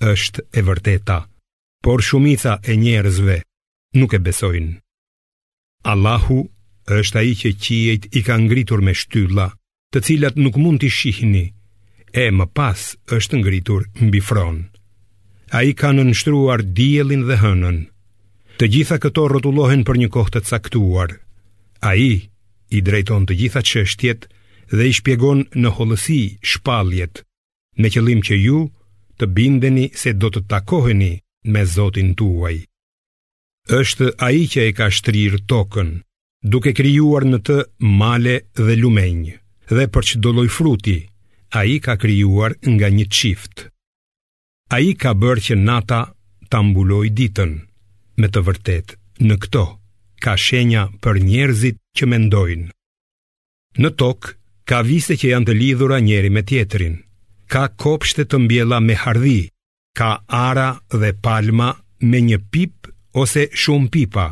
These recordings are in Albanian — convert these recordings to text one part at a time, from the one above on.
është e vërteta, por shumica e njerëzve nuk e besojnë. Allahu është ai që qiejt i ka ngritur me shtylla, të cilat nuk mund t'i shihni, e më pas është ngritur mbi fron. Ai ka nënshtruar diellin dhe hënën. Të gjitha këto rrotullohen për një kohë të caktuar. Ai i drejton të gjitha çështjet dhe i shpjegon në hollësi shpalljet me qëllim që ju të bindeni se do të takoheni me Zotin tuaj. Është ai që e ka shtrirë tokën, duke krijuar në të male dhe lumenj, dhe për çdo lloj fruti, ai ka krijuar nga një çift. Ai ka bërë që nata ta mbulojë ditën. Me të vërtetë, në këto ka shenja për njerëzit që mendojnë. Në tokë ka vise që janë të lidhura njëri me tjetrin. Ka kopshte të mbjella me hardhi, ka ara dhe palma me një pip ose shumë pipa,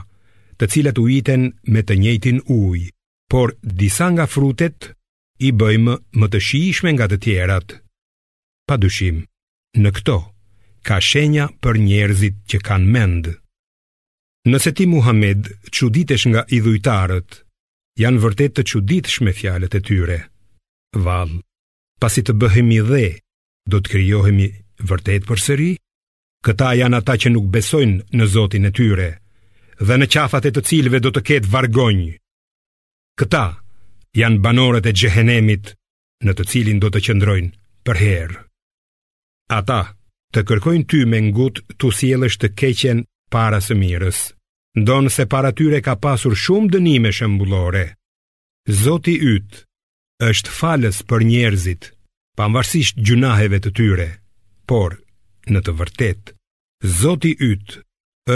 të cilat ujiten me të njëjtin ujë. Por disa nga frutet i bëjmë më të shijshme nga të tjerat. Pa dyshim, në këto ka shenja për njerëzit që kanë mend. Nëse ti Muhammed çuditesh nga idhujtarët, janë vërtet të çuditshme fjalët e tyre. Vallë, pasi të bëhemi dhe, do të krijohemi vërtet përsëri? Këta janë ata që nuk besojnë në Zotin e tyre dhe në qafat e të cilëve do të ketë vargonj. Këta janë banorët e xhehenemit në të cilin do të qëndrojnë përherë. Ata të kërkojnë ty me ngut t'u sjellësh të keqen para së mirës, ndonëse para tyre ka pasur shumë dënime shembullore. Zoti yt është falës për njerëzit, pavarësisht gjynaheve të tyre, por në të vërtetë, Zoti yt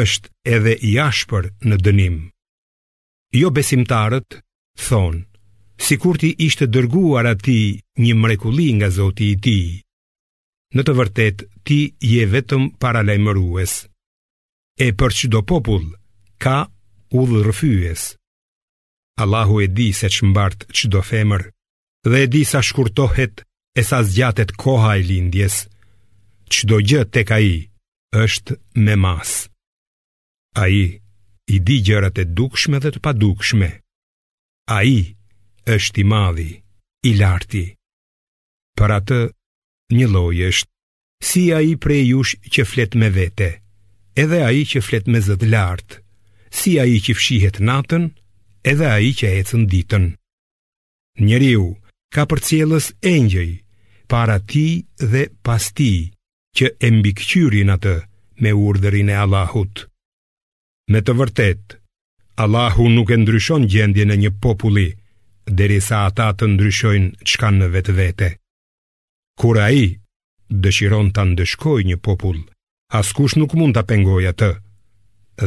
është edhe i ashpër në dënim. Jobesimtarët thonë, sikur t'i ishte dërguar atij një mrekulli nga Zoti i tij. Në të vërtetë, ti je vetëm paralajmërues. E për çdo popull, ka udhërrëfyes. Allahu e di se ç'mbart çdo femër, dhe e di sa shkurtohet e sa zgjatet koha e lindjes. Çdo gjë tek ai, është me masë. Ai i di gjërat e dukshme dhe të padukshme. Ai është i madhi, i larti. Për atë njëlloj është si ai prej jush që flet me vete, edhe ai që flet me zë të lartë, si ai që fshihet natën, edhe ai që ecën ditën. Njeriu ka përcjellës engjëj para tij dhe pas tij që e mbikëqyrin atë me urdhrin e Allahut. Me të vërtetë, Allahu nuk e ndryshon gjendjen e një populli derisa ata të ndryshojnë çka në vetvete. Kur ai dëshiron ta ndëshkojë një popull, askush nuk mund ta pengojë atë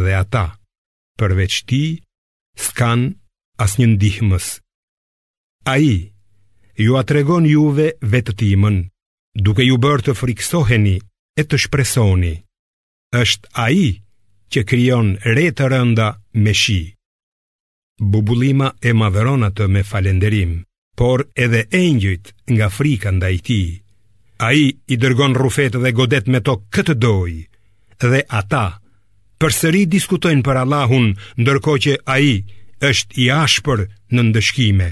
dhe ata përveç tij s'kanë asnjë ndihmës. Ai jua tregon juve vetëtimën, duke ju bërë të frikësoheni e të shpresoni. Është ai që krijon re të rënda me shi. Bubullima e madhëron atë me falënderim, por edhe engjëjt nga frika ndaj tij. Ai i dërgon rrufetë dhe godet me to kë të dojë, dhe ata përsëri diskutojnë për Allahun, ndërkohë që ai është i ashpër në ndëshkime.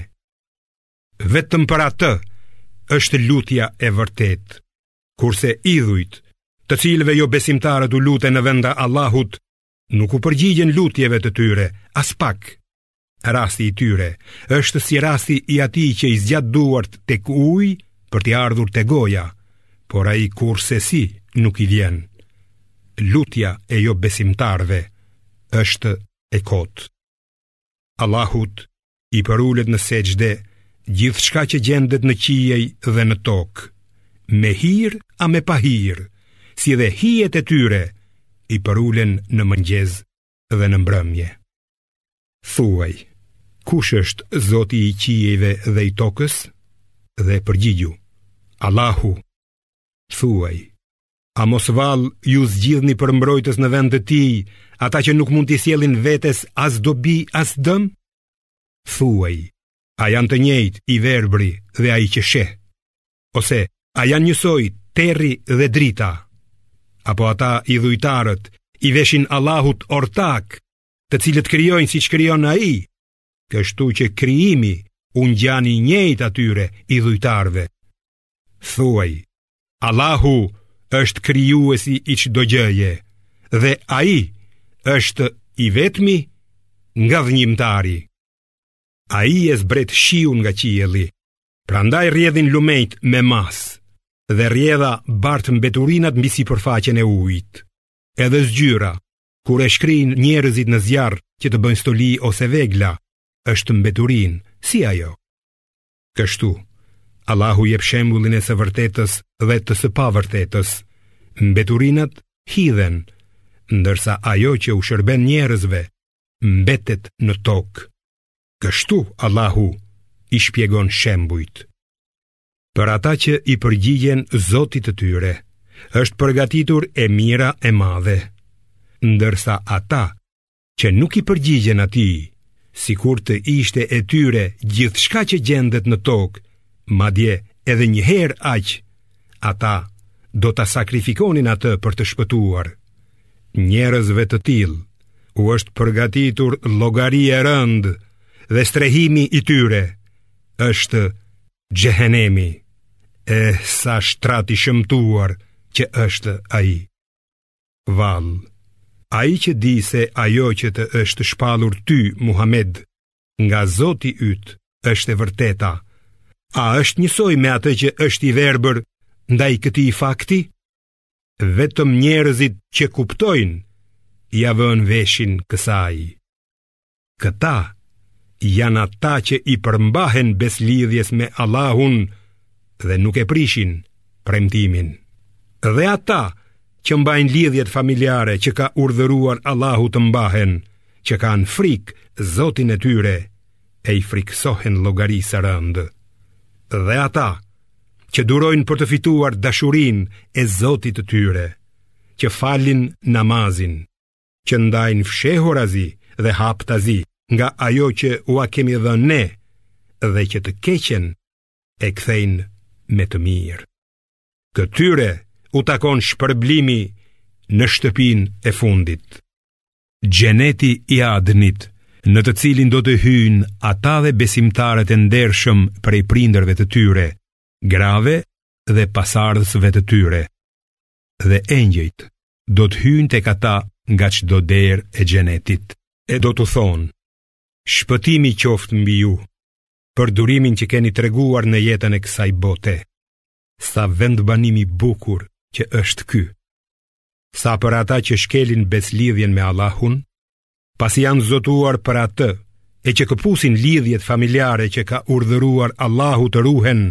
Vetëm për atë është lutja e vërtetë, kurse idhujt të cilëve jobesimtarët u luten në vend të Allahut, nuk u përgjigjen lutjeve të tyre, aspak. Rasti i tyre është si rasti i atij që i zgjat duart tek uji për t'i ardhur te goja, por ai kurrsesi nuk i vjen. Lutja e jobesimtarëve është e kotë. Allahut i përulet në sexhde gjithçka që gjendet në qiej dhe në tokë, me hir a me pahir, si dhe hijet e tyre i përulen në mëngjes dhe në mbrëmje. Thuaj, kush është zoti i qiejve dhe i tokës? Dhe përgjigju, Allahu, thuaj, A mos vallë ju zgjidhni për mbrojtës në vend të tij, ata që nuk mund t'i sjellin vetes as dobi as dëm? Thuaj, a janë të njëjtë i verbëri dhe ai që sheh? Ose a janë njësoj terri dhe drita? Apo ata idhujtarët i veshin Allahut ortakë, të cilët krijojnë siç krijon ai? Kështu që krijimi u ngjan i njëjtë atyre idhujtarëve. Thuaj, Allahu është krijuesi i çdo gjëje dhe ai është i vetmi ngadhënjimtari. Ai e zbret shiun nga qielli, prandaj rrjedhin lumenjtë me masë dhe rrjedha bart mbeturinat mbi sipërfaqen e ujit. Edhe zgjyra, kur e shkrijnë njerëzit në zjarr që të bëjnë stoli ose vegla, është mbeturinë, si ajo. Kështu, Allahu jep shembullin e së vërtetës dhe të së pavërtetës. Mbeturinat hidhen, ndërsa ajo që u shërben njerëzve mbetet në tokë. Kështu Allahu i shpjegon shembujt. Për ata që i përgjigjen Zotit të tyre, është përgatitur e mira e madhe. Ndërsa ata që nuk i përgjigjen atij, sikur të ishte e tyre gjithçka që gjendet në tokë, madje edhe njëherë aq, ata do ta sakrifikonin atë për të shpëtuar. Njerëzve të tillë u është përgatitur llogari e rëndë dhe strehimi i tyre është xhehenemi, e sa shtrat i shëmtuar që është ai. Vallë, ai që di se ajo që të është shpallur ty, Muhamed, nga Zoti yt, është e vërteta, a është njësoj me atë që është i verbër ndaj këtij fakti? Vetëm njerëzit që kuptojnë ia vënë veshin kësaj. Këta janë ata që i përmbahen besëlidhjes me Allahun dhe nuk e prishin premtimin. Dhe ata që mbajnë lidhjet familjare që ka urdhëruar Allahu të mbahen, që kanë frikë Zotin e tyre e i frikësohen llogarisë së rëndë. Dhe ata që durojnë për të fituar dashurinë e Zotit të tyre, që falin namazin, që ndajnë fshehurazi dhe haptazi nga ajo që ua kemi dhënë ne dhe që të keqen e kthejnë me të mirë. Këtyre u takon shpërblimi në shtëpinë e fundit. Xheneti i Adnit në të cilin do të hyjnë ata dhe besimtarët e ndershëm prej prindërve të tyre, grave dhe pasardhësve të tyre. dhe engjëjt do të hyjnë tek ata nga çdo derë e xhenetit. E do t'u thonë: Shpëtimi qoftë mbi ju për durimin që keni treguar në jetën e kësaj bote. Sa vendbanim i bukur që është ky. Sa për ata që shkelin besëlidhjen me Allahun, pasi janë zotuar për atë e që këpusin lidhjet familjare që ka urdhëruar Allahu të ruhen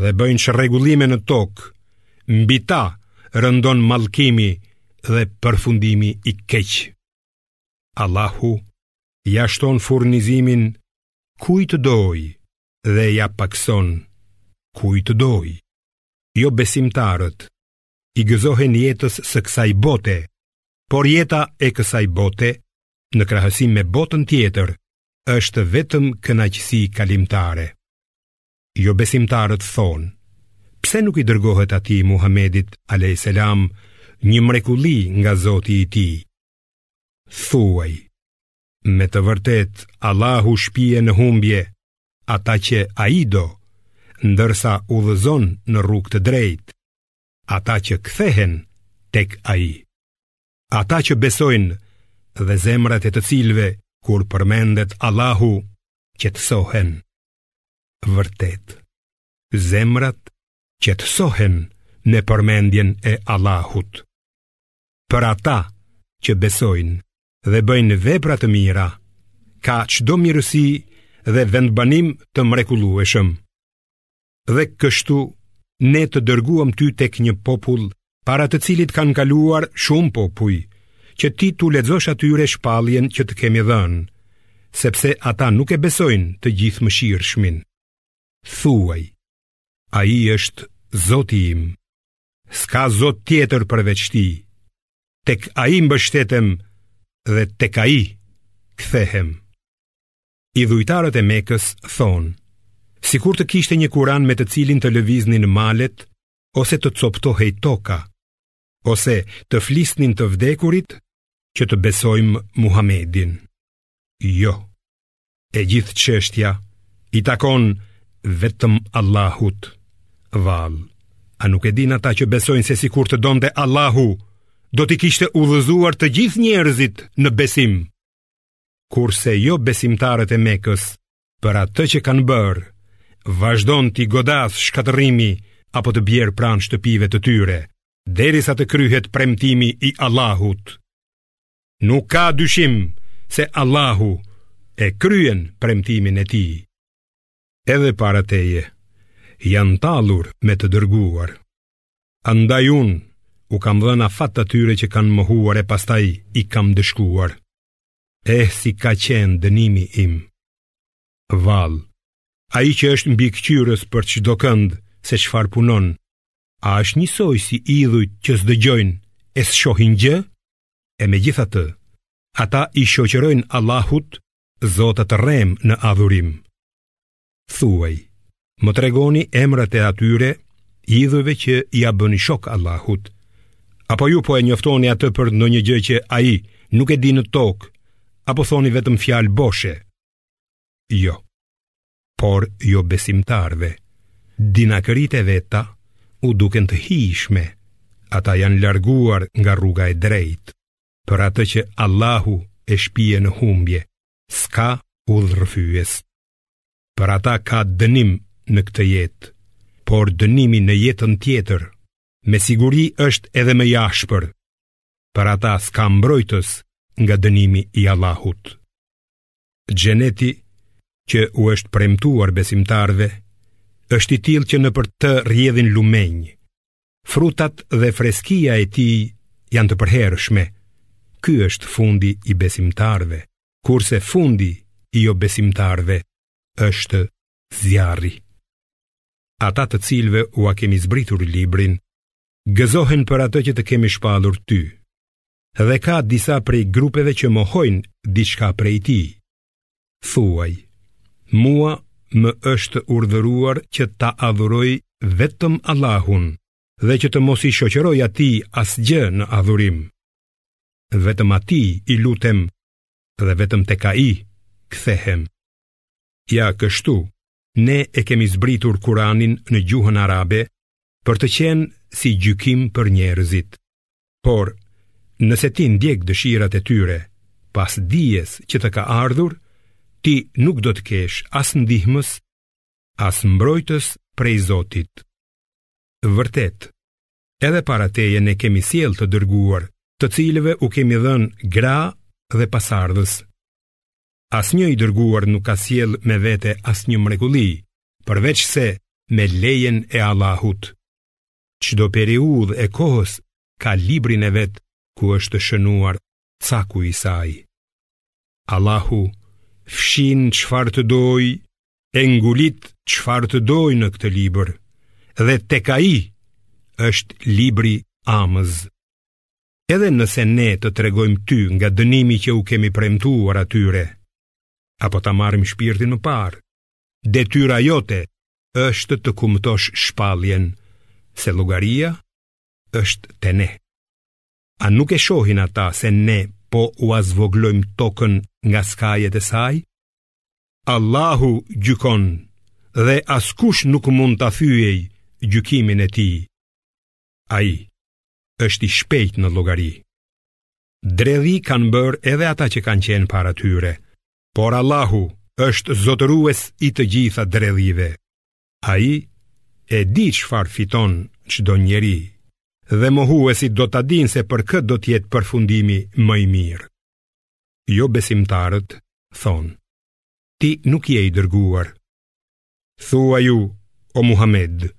dhe bëjnë çrregullime në tokë, mbi ta rëndon mallkimi dhe përfundimi i keq. Allahu ia shton furnizimin kujt të dojë dhe ia pakëson kujt të dojë. Jobesimtarët i gëzohen jetës së kësaj bote, por jeta e kësaj bote, në krahësim me botën tjetër, është vetëm kënaqësi kalimtare. Jobesimtarët thonë, pse nuk i dërgohet atij Muhamedit a.s. një mrekulli nga zoti i tij? Thuaj, Me të vërtetë, Allahu shpie në humbje ata që ai do, ndërsa udhëzon në rrugë të drejt, ata që kthehen tek ai. Ata që besojnë dhe zemrat e të cilëve, kur përmendet Allahu, qetësohen. Vërtet, zemrat qetësohen me përmendjen e Allahut. Për ata që besojnë dhe bëjnë vepra të mira, ka çdo mirësi dhe vendbanim të mrekullueshëm. Dhe kështu ne të dërguam ty tek një popull para të cilit kanë kaluar shumë popuj, që ti t'u lexosh atyre shpalljen që të kemi dhënë, sepse ata nuk e besojnë të Gjithëmëshirshmin. Thuaj, ai është zoti im, S'ka zot tjetër përveç tij Tek ai mbështetem dhe tek ai kthehem Idhujtarët e Mekës thonë Sikur të kishte një Kuran me të cilin të lëviznin malet Ose të copëtohej toka Ose të flisnin të vdekurit që të besojmë Muhamedin Jo. E gjithë çështja i takon vetëm Allahut. Vallë, a nuk e dinë ata që besojnë se sikur të donte Allahu, do t'i kishte udhëzuar të gjithë njerëzit në besim? Kurse jobesimtarët e Mekës, për atë që kanë bërë, vazhdon t'i godasë shkatërrimi apo të bjerë pranë shtëpive të tyre, derisa të kryhet premtimi i Allahut, Nuk ka dyshim se Allahu e kryen premtimin e tij. Edhe para teje janë tallur me të dërguar. Andaj unë u kam dhënë afat atyre që kanë mohuar e pastaj i kam ndëshkuar. Eh si ka qenë dënimi im. Vallë, ai që është mbikëqyrës për çdokënd se çfarë punon, A është njësoj si idhujt që s'dëgjojnë e s'shohin gjë? E megjithatë, ata i shoqërojnë Allahut zota të rremë në adhurim. Thuaj, më tregoni emrat e atyre idhujve që ia bëni shok Allahut. Apo ju po e njoftoni atë për ndonjë gjë që ai nuk e di në tokë, apo thoni vetëm fjalë boshe? Jo, por jobesimtarëve, dinakëritë e veta u duken të hijshme, ata janë larguar nga rruga e drejtë, për atë që Allahu e shpie në humbje, s'ka udhërrëfyes. Për ata ka dënim në këtë jetë, por dënimi në jetën tjetër, me siguri është edhe më i ashpër, për ata s'ka mbrojtës nga dënimi i Allahut. Xheneti që u është premtuar besimtarëve, është i tillë që nëpër të rrjedhin lumenj. Frutat dhe freskia e tij janë të përhershme. Ky është fundi i besimtarëve, kurse fundi i jobesimtarëve është zjarri. Ata të cilëve ua kemi zbritur librin, gëzohen për atë që të kemi shpallur ty. dhe ka disa prej grupeve që mohojnë diçka prej tij. Thuaj, mua më është urdhëruar që ta adhuroj vetëm Allahun dhe që të mos i shoqëroj atij asgjë në adhurim. Vetëm atij i lutem dhe vetëm tek ai kthehem. Ja kështu, ne e kemi zbritur Kur'anin në gjuhën arabe për të qenë si gjykim për njerëzit. Por, nëse ti ndjek dëshirat e tyre, pas dijes që të ka ardhur, ti nuk do të kesh as ndihmës, as mbrojtës prej Zotit. Vërtet, edhe para teje ne kemi sjellë të dërguar, të cilëve u kemi dhënë gra dhe pasardhës. Asnjë i dërguar nuk ka sjellë me vete asnjë mrekulli, përveçse me lejen e Allahut. Çdo periudhë e kohës ka librin e vet ku është shënuar caku i saj. Allahu fshin çfarë të dojë e ngulit çfarë të dojë në këtë libër dhe tek ai është libri amëz. Edhe nëse ne të tregojmë ty nga dënimi që u kemi premtuar atyre, apo ta marrim shpirtin më parë, detyra jote është të kumtosh shpalljen, se llogaria është te ne. A nuk e shohin ata se ne po ua zvogëlojmë tokën nga skajet e saj? Allahu gjykon dhe askush nuk mund ta thyejë gjykimin e tij. Ai është i shpejt në llogari. Dredhi kanë bërë edhe ata që kanë qenë para tyre, por Allahu është zotërues i të gjitha dredhive. Ai e di çfarë fiton çdo njeri dhe mohuesit do ta dinë se për kë do të jetë përfundimi më i mirë. Jobesimtarët thonë: Ti nuk je i dërguar. Thuaju, o Muhammed,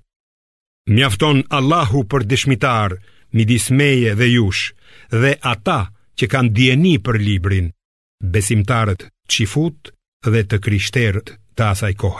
Mjafton Allahu për dëshmitar midis meje dhe jush dhe ata që kanë dijeni për librin, besimtarët çifutë dhe të krishterët të asaj kohe.